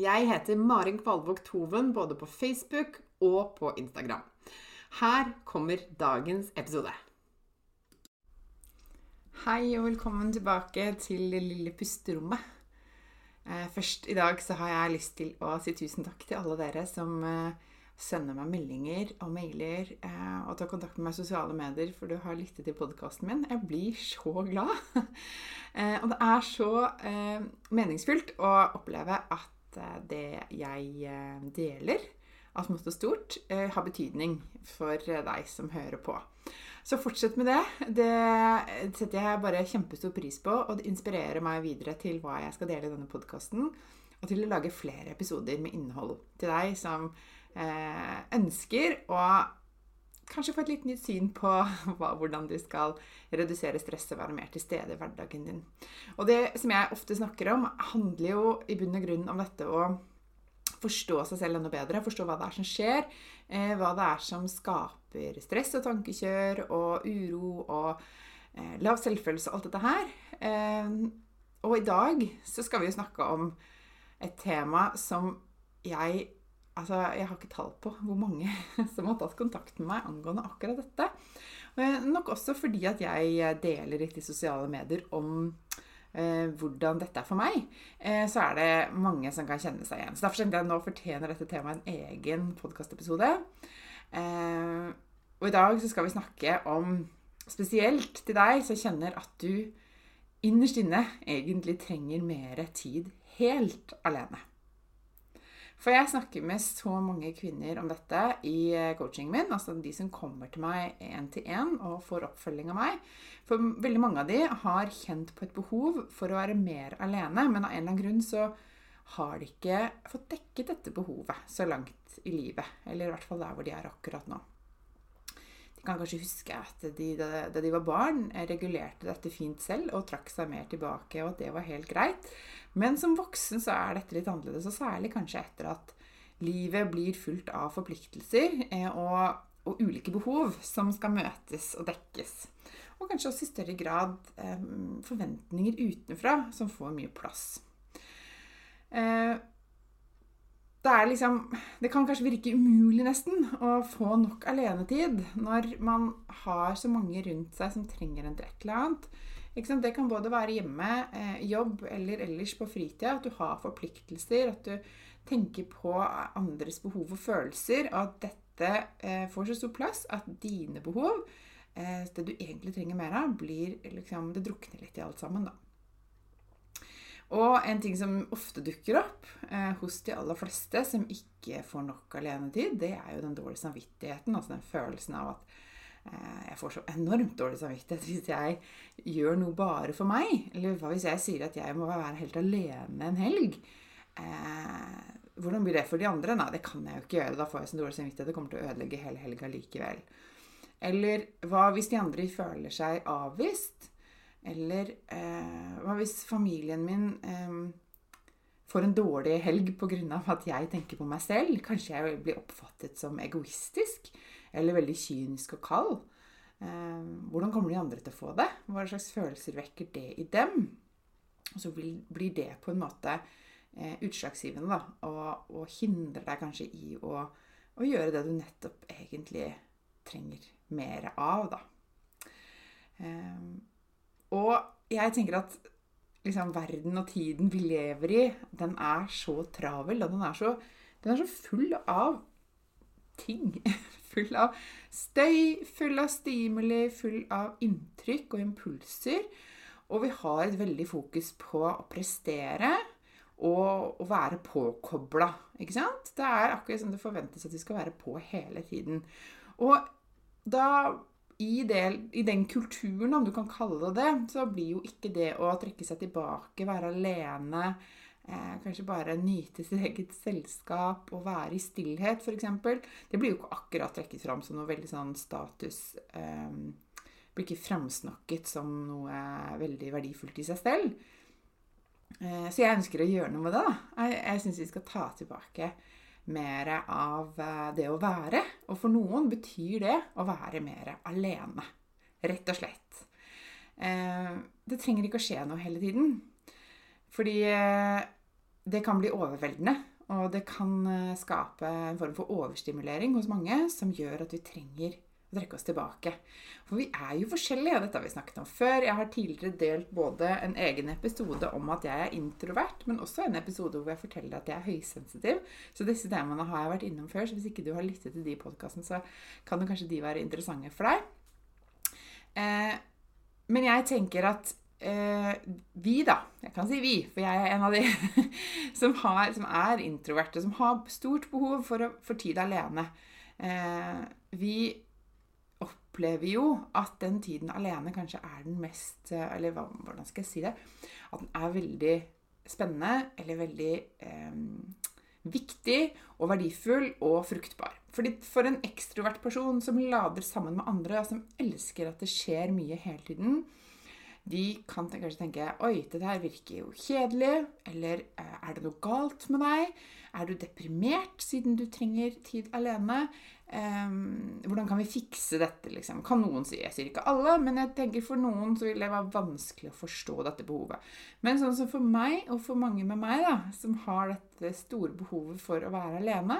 Jeg heter Marin Kvalvåg Toven både på Facebook og på Instagram. Her kommer dagens episode. Hei og velkommen tilbake til det lille pusterommet. Eh, først i dag så har jeg lyst til å si tusen takk til alle dere som eh, sender meg meldinger og mailer eh, og tar kontakt med meg i sosiale medier, for du har lyttet til podkasten min. Jeg blir så glad. og det er så meningsfullt å oppleve at Eh, det jeg eh, deler av smått og stort, eh, har betydning for deg som hører på. Så fortsett med det. Det setter jeg bare kjempestor pris på, og det inspirerer meg videre til hva jeg skal dele i denne podkasten, og til å lage flere episoder med innhold til deg som ønsker å kanskje få et litt nytt syn på hva, hvordan du skal redusere stress og være mer til stede i hverdagen din. Og det som jeg ofte snakker om, handler jo i bunn og grunn om dette å forstå seg selv enda bedre. Forstå hva det er som skjer, eh, hva det er som skaper stress og tankekjør og uro og eh, lav selvfølelse og alt dette her. Eh, og i dag så skal vi jo snakke om et tema som jeg Altså, jeg har ikke tall på hvor mange som har tatt kontakt med meg angående akkurat dette. Nok også fordi at jeg deler litt i sosiale medier om eh, hvordan dette er for meg, eh, så er det mange som kan kjenne seg igjen. Så Derfor tenkte jeg nå fortjener dette temaet en egen podkastepisode. Eh, og i dag så skal vi snakke om spesielt til deg som kjenner at du innerst inne egentlig trenger mer tid helt alene. For jeg snakker med så mange kvinner om dette i eh, coachingen min. Altså de som kommer til meg én til én og får oppfølging av meg. For veldig mange av de har kjent på et behov for å være mer alene, men av en eller annen grunn så har de ikke fått dekket dette behovet så langt i livet. Eller i hvert fall der hvor de er akkurat nå. Kan kanskje huske at de, da de var barn, regulerte dette fint selv og trakk seg mer tilbake, og at det var helt greit. Men som voksen så er dette litt annerledes, og særlig kanskje etter at livet blir fullt av forpliktelser eh, og, og ulike behov som skal møtes og dekkes. Og kanskje også i større grad eh, forventninger utenfra som får mye plass. Eh, det, liksom, det kan kanskje virke umulig nesten å få nok alenetid når man har så mange rundt seg som trenger en til et eller annet. Det kan både være hjemme, eh, jobb eller ellers på fritida. At du har forpliktelser, at du tenker på andres behov og følelser. Og at dette eh, får så stor plass at dine behov, eh, det du egentlig trenger mer av, blir liksom Det drukner litt i alt sammen, da. Og en ting som ofte dukker opp eh, hos de aller fleste som ikke får nok alenetid, det er jo den dårlige samvittigheten. Altså den følelsen av at Eh, jeg får så enormt dårlig samvittighet hvis jeg gjør noe bare for meg. Eller hva hvis jeg sier at jeg må være helt alene en helg? Eh, hvordan blir det for de andre? Nei, det kan jeg jo ikke gjøre. Da får jeg så dårlig samvittighet. Det kommer til å ødelegge hele helga likevel. Eller hva hvis de andre føler seg avvist? Eller eh, hva hvis familien min eh, får en dårlig helg pga. at jeg tenker på meg selv? Kanskje jeg blir oppfattet som egoistisk? eller veldig kynisk og kald. Eh, hvordan kommer de andre til å få det? Hva slags følelser vekker det i dem? Og så blir det på en måte eh, utslagsgivende, da. Og, og, hindrer deg kanskje i å, å, gjøre det du nettopp egentlig trenger mer av, da. Eh, og jeg tenker at liksom, verden og tiden vi lever i, den er så travel, og den er så, den er så full av ting. Full av støy, full av stimuli, full av inntrykk og impulser. Og vi har et veldig fokus på å prestere og å være påkobla. Ikke sant? Det er akkurat som det forventes at vi skal være på hele tiden. Og da i, det, i, den kulturen, om du kan kalle det det, så blir jo ikke det å trekke seg tilbake, være alene, eh, kanskje bare nyte sitt eget selskap og være i stillhet, f.eks. Det blir jo ikke akkurat trekket fram som noe veldig sånn status. Eh, blir ikke framsnakket som noe veldig verdifullt i seg selv. Eh, så jeg ønsker å gjøre noe med det. da. Jeg, jeg syns vi skal ta tilbake mer av eh, det å være. Og for noen betyr det å være mer alene. Rett og slett. Eh, det trenger ikke å skje noe hele tiden. Fordi eh, det kan bli overveldende. Og det kan skape en form for overstimulering hos mange som gjør at vi trenger å trekke oss tilbake. For vi er jo forskjellige, og dette har vi snakket om før. Jeg har tidligere delt både en egen episode om at jeg er introvert, men også en episode hvor jeg forteller at jeg er høysensitiv. Så disse temaene har jeg vært innom før, så hvis ikke du har lyttet til de podkastene, så kan jo kanskje de være interessante for deg. Eh, men jeg tenker at eh, vi, da Jeg kan si vi, for jeg er en av de som, har, som er introverte, som har stort behov for, å, for tid alene. Eh, vi opplever jo at den tiden alene kanskje er den mest eh, Eller hvordan skal jeg si det? At den er veldig spennende eller veldig eh, viktig og verdifull og fruktbar. Fordi For en ekstrovert person som lader sammen med andre, som elsker at det skjer mye hele tiden, de kan kanskje tenke Oi, det der virker jo kjedelig. Eller eh, er det noe galt med deg? Er du deprimert siden du trenger tid alene? Um, hvordan kan vi fikse dette, liksom? Kan noen si. Jeg sier ikke alle, men jeg tenker for noen så vil det være vanskelig å forstå dette behovet. Men sånn som for meg, og for mange med meg, da, som har dette store behovet for å være alene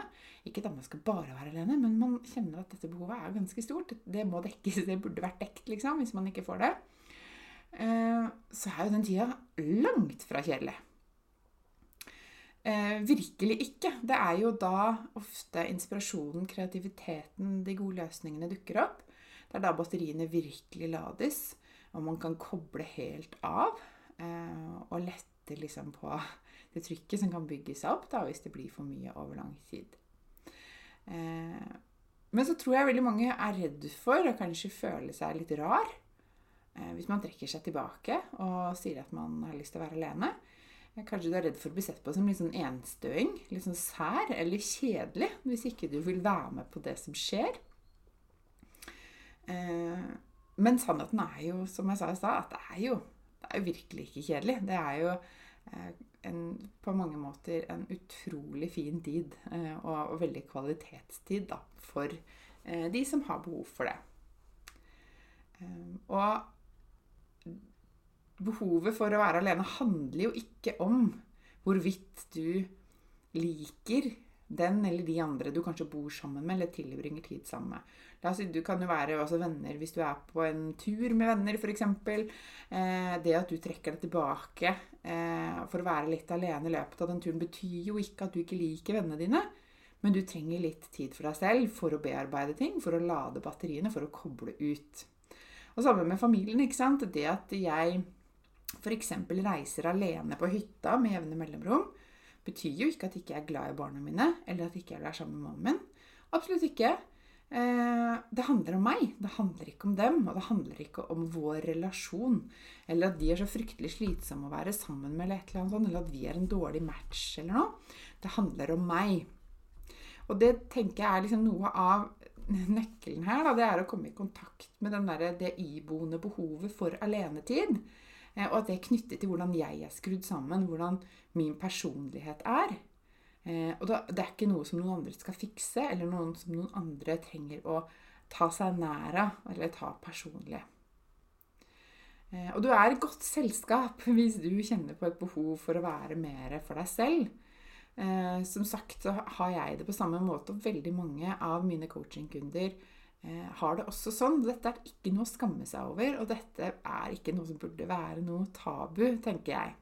Ikke at man skal bare være alene, men man kjenner at dette behovet er ganske stort. Det må dekkes, det burde vært dekt, liksom, hvis man ikke får det. Uh, så er jo den tida langt fra kjedelig. Eh, virkelig ikke. Det er jo da ofte inspirasjonen, kreativiteten, de gode løsningene dukker opp. Det er da batteriene virkelig lades, og man kan koble helt av. Eh, og lette liksom på det trykket som kan bygge seg opp da, hvis det blir for mye over lang tid. Eh, men så tror jeg veldig mange er redd for å kanskje føle seg litt rar. Eh, hvis man trekker seg tilbake og sier at man har lyst til å være alene. Kanskje du er redd for å bli sett på som litt sånn enstøing, litt sånn sær eller kjedelig hvis ikke du vil være med på det som skjer. Eh, men sannheten er jo, som jeg sa i stad, at det er, jo, det er jo virkelig ikke kjedelig. Det er jo eh, en, på mange måter en utrolig fin tid, eh, og, og, veldig kvalitetstid da, for de som har behov for det. Og behovet for å være alene handler jo ikke om hvorvidt du liker den eller de andre du kanskje bor sammen med eller tilbringer tid sammen med. La oss si, Du kan jo være også venner hvis du er på en tur med venner, f.eks. Eh, det at du trekker deg tilbake eh, for å være litt alene i løpet av den turen, betyr jo ikke at du ikke liker vennene dine. Men du trenger litt tid for deg selv for å bearbeide ting, for å lade batteriene, for å koble ut. Og sammen med familien. ikke sant? Det at jeg f.eks. reiser alene på hytta med jevne mellomrom, betyr jo ikke at jeg ikke er glad i barna mine, eller at jeg ikke være sammen med mannen min. Absolutt ikke. Eh, det handler om meg, det handler ikke om dem. Og det handler ikke om vår relasjon. Eller at de er så fryktelig slitsomme å være sammen med, eller eller sånt, eller at vi er en dårlig match, eller noe. Det handler om meg. Og det tenker jeg er liksom noe av nøkkelen her. Da, det er å komme i kontakt med der, det iboende behovet for alenetid. Eh, og at det er knyttet til hvordan jeg er skrudd sammen, hvordan min personlighet er. Eh, og det er ikke noe som noen andre skal fikse, eller noen som noen andre trenger å ta seg nær av eller ta personlig. Eh, og du er i godt selskap hvis du kjenner på et behov for å være mer for deg selv. Som sagt så har jeg det på samme måte, og veldig mange av mine coachingkunder har det også sånn. Dette er ikke noe å skamme seg over, og dette er ikke noe som burde være noe tabu, tenker jeg.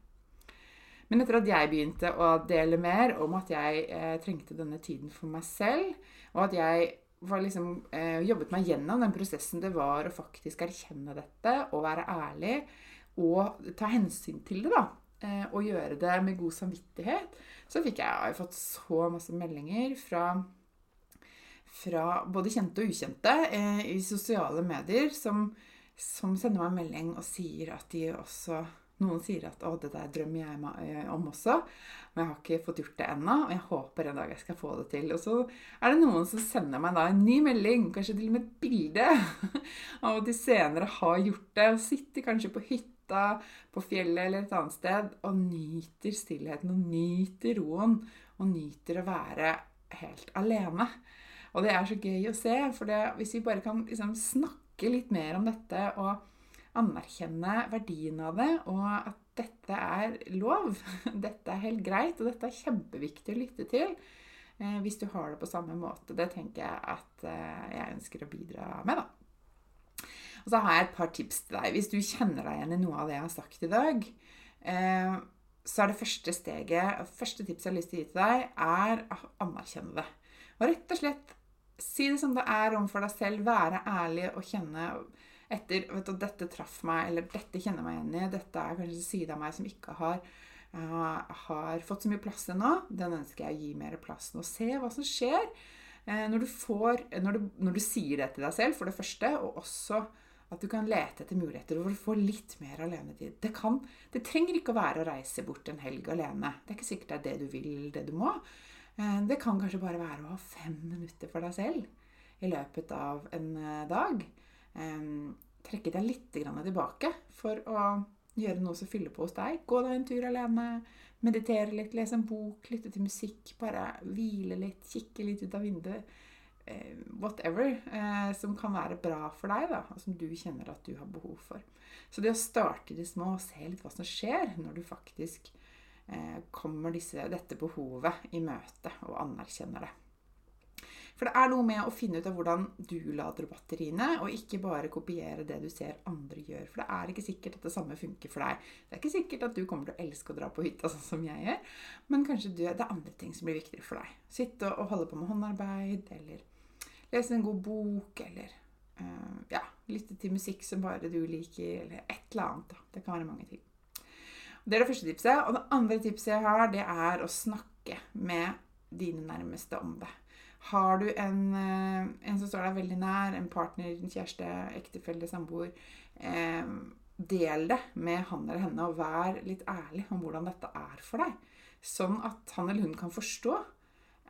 Men etter at jeg begynte å dele mer om at jeg eh, trengte denne tiden for meg selv, og at jeg liksom, eh, jobbet meg gjennom den prosessen det var å faktisk erkjenne dette og være ærlig og ta hensyn til det, da, eh, og gjøre det med god samvittighet, så fikk jeg, jeg fått så masse meldinger fra fra både kjente og ukjente eh, i sosiale medier som, som sender meg melding og sier at de også noen sier at 'å, det der drømmer jeg meg om også', men jeg har ikke fått gjort det ennå. Og jeg håper en dag jeg skal få det til. Og så er det noen som sender meg da en ny melding, kanskje til og med et bilde, av at de senere har gjort det, og sitter kanskje på hytta, på fjellet eller et annet sted og nyter stillheten og nyter roen og nyter å være helt alene. Og det er så gøy å se, for det, hvis vi bare kan liksom snakke litt mer om dette og anerkjenne verdien av det, og at dette er lov. Dette er helt greit, og dette er kjempeviktig å lytte til eh, hvis du har det på samme måte. Det tenker jeg at eh, jeg ønsker å bidra med, da. Og så har jeg et par tips til deg. Hvis du kjenner deg igjen i noe av det jeg har sagt i dag, eh, så er det første steget, første tipset jeg har lyst til å gi til deg, er å anerkjenne det. Og rett og slett si det som det er overfor deg selv. Være ærlig og kjenne etter vet du, 'Dette traff meg', eller 'dette kjenner meg igjen i', 'dette er kanskje en side av meg som ikke har, uh, har fått så mye plass ennå', den ønsker jeg å gi mer plass nå. Se hva som skjer uh, når, du får, når, du, når du sier det til deg selv, for det første, og også at du kan lete etter muligheter for å få litt mer alenetid. Det, kan, det trenger ikke å være å reise bort en helg alene. Det er ikke sikkert det er det du vil, det du må. Eh, det kan kanskje bare være å ha fem minutter for deg selv i løpet av en dag trekke deg litt tilbake for å gjøre noe som fyller på hos deg. Gå deg en tur alene, meditere litt, lese en bok, lytte til musikk. Bare hvile litt, kikke litt ut av vinduet. Eh, whatever eh, som kan være bra for deg, da, og som du kjenner at du har behov for. Så det å starte i det små og se litt hva som skjer når du faktisk eh, kommer disse, dette behovet i møte og anerkjenner det. For det er noe med å finne ut av hvordan du lader batteriene, og ikke bare kopiere det du ser andre gjør. For det er ikke sikkert at det samme funker for deg. Det er ikke sikkert at du kommer til å elske å dra på hytta sånn som jeg gjør, men kanskje det er andre ting som blir viktigere for deg. Sitte og holde på med håndarbeid, eller lese en god bok, eller uh, ja, lytte til musikk som bare du liker, eller et eller annet. Det kan være mange ting. Det er det første tipset. Og det andre tipset jeg har, det er å snakke med dine nærmeste om det. Har du en, eh, en, som står deg veldig nær, en partner, en kjæreste, ektefelle, samboer eh, Del det med han eller henne, og vær litt ærlig om hvordan dette er for deg. Sånn at han eller hun kan forstå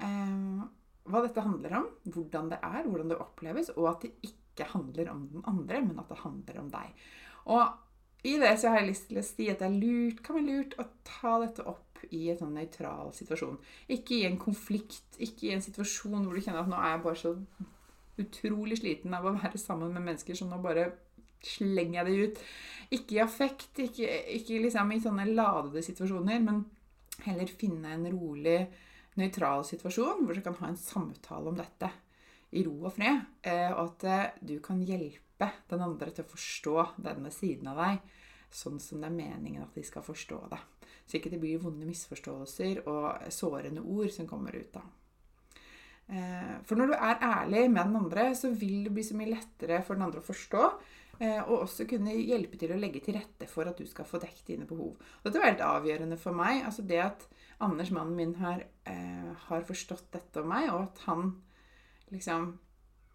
eh, hva dette handler om, hvordan det er, hvordan det oppleves, og at det ikke handler om den andre, men at det handler om deg. Og i det så har jeg lyst til å si at det er lurt, kan være lurt å ta dette opp i en sånn nøytral situasjon. Ikke i en konflikt, ikke i en situasjon hvor du kjenner at nå er jeg bare så utrolig sliten av å være sammen med mennesker, så nå bare slenger jeg det ut. Ikke i affekt, ikke, ikke liksom i sånne ladede situasjoner, men heller finne en rolig, nøytral situasjon hvor du kan ha en samtale om dette i ro og fred, eh, og at eh, du kan hjelpe den andre til å forstå denne siden av deg sånn som det er meningen at de skal forstå det. Så ikke det blir vonde misforståelser og sårende ord som kommer ut da. Eh, for når du er ærlig med den andre, så vil det bli så mye lettere for den andre å forstå. Og også kunne hjelpe til å legge til rette for at du skal få dekket dine behov. Dette var helt avgjørende for meg. altså Det at Anders, mannen min, eh, har forstått dette om meg, og at han liksom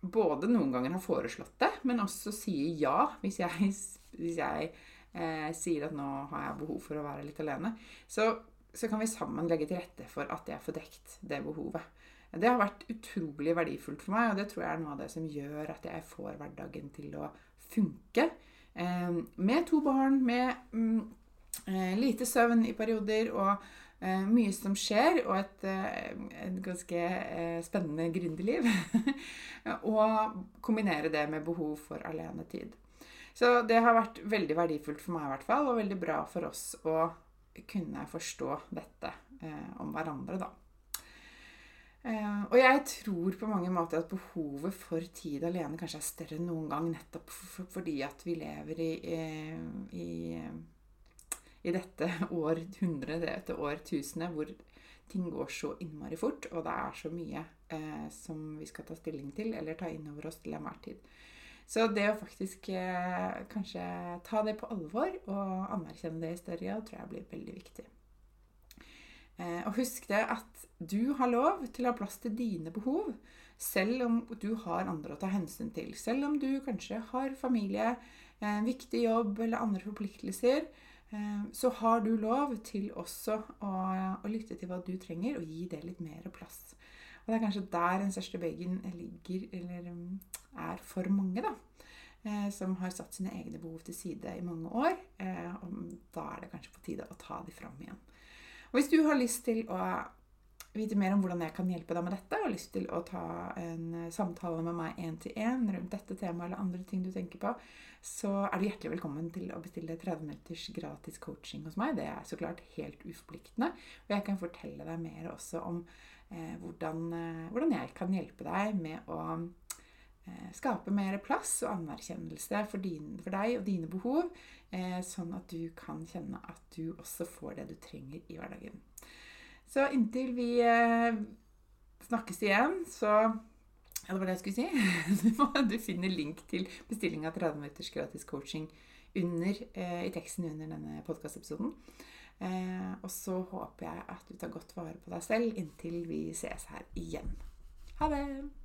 både noen ganger har foreslått det, men også sier ja hvis jeg, hvis jeg eh, sier at nå har jeg behov for å være litt alene, så, så kan vi sammen legge til rette for at jeg får dekt det behovet. Det har vært utrolig verdifullt for meg, og det tror jeg er noe av det som gjør at jeg får hverdagen til å funke. Eh, med to barn, med mm, eh, lite søvn i perioder og mye som skjer, og et, eh, et ganske eh, spennende gründerliv. og kombinere det med behov for alenetid. Så det har vært veldig verdifullt for meg i hvert fall, og veldig bra for oss å kunne forstå dette eh, om hverandre, da. Eh, og jeg tror på mange måter at behovet for tid alene kanskje er større enn noen gang, nettopp fordi at vi lever i, i, i, i dette århundret, dette årtusenet, hvor ting går så innmari fort, og det er så mye eh, som vi skal ta stilling til eller ta inn over oss til enhver tid. Så det å faktisk eh, kanskje ta det på alvor og anerkjenne det i større grad, tror jeg blir veldig viktig. Eh, og husk det at du har lov til å ha plass til dine behov, selv om du har andre å ta hensyn til. Selv om du kanskje har familie, en viktig jobb eller andre forpliktelser, så har du lov til også å, å lytte til hva du trenger, og gi det litt mer plass. Og det er kanskje der den største veggen ligger, eller mm, er for mange, da. Som har satt sine egne behov til side i mange år. Og da er det kanskje på tide å ta de fram igjen. Og hvis du har lyst til å vite mer om hvordan jeg kan hjelpe deg med dette, og lyst til å ta en samtale med meg én til én rundt dette temaet eller andre ting du tenker på, så er du hjertelig velkommen til å bestille 30 minutters gratis coaching hos meg. Det er så klart helt uforpliktende. Og jeg kan fortelle deg mer også om eh, hvordan, eh, hvordan, jeg kan hjelpe deg med å eh, skape mer plass og anerkjennelse for, din, for deg og dine behov Eh, sånn at du kan kjenne at du også får det du trenger i hverdagen. Så inntil vi eh, snakkes igjen, så Ja, det var det jeg skulle si. Du finner link til bestilling av 30 minutters gratis coaching under, eh, i teksten under denne podkastepisoden. Og så håper jeg at du tar godt vare på deg selv inntil vi ses her igjen. Ha det!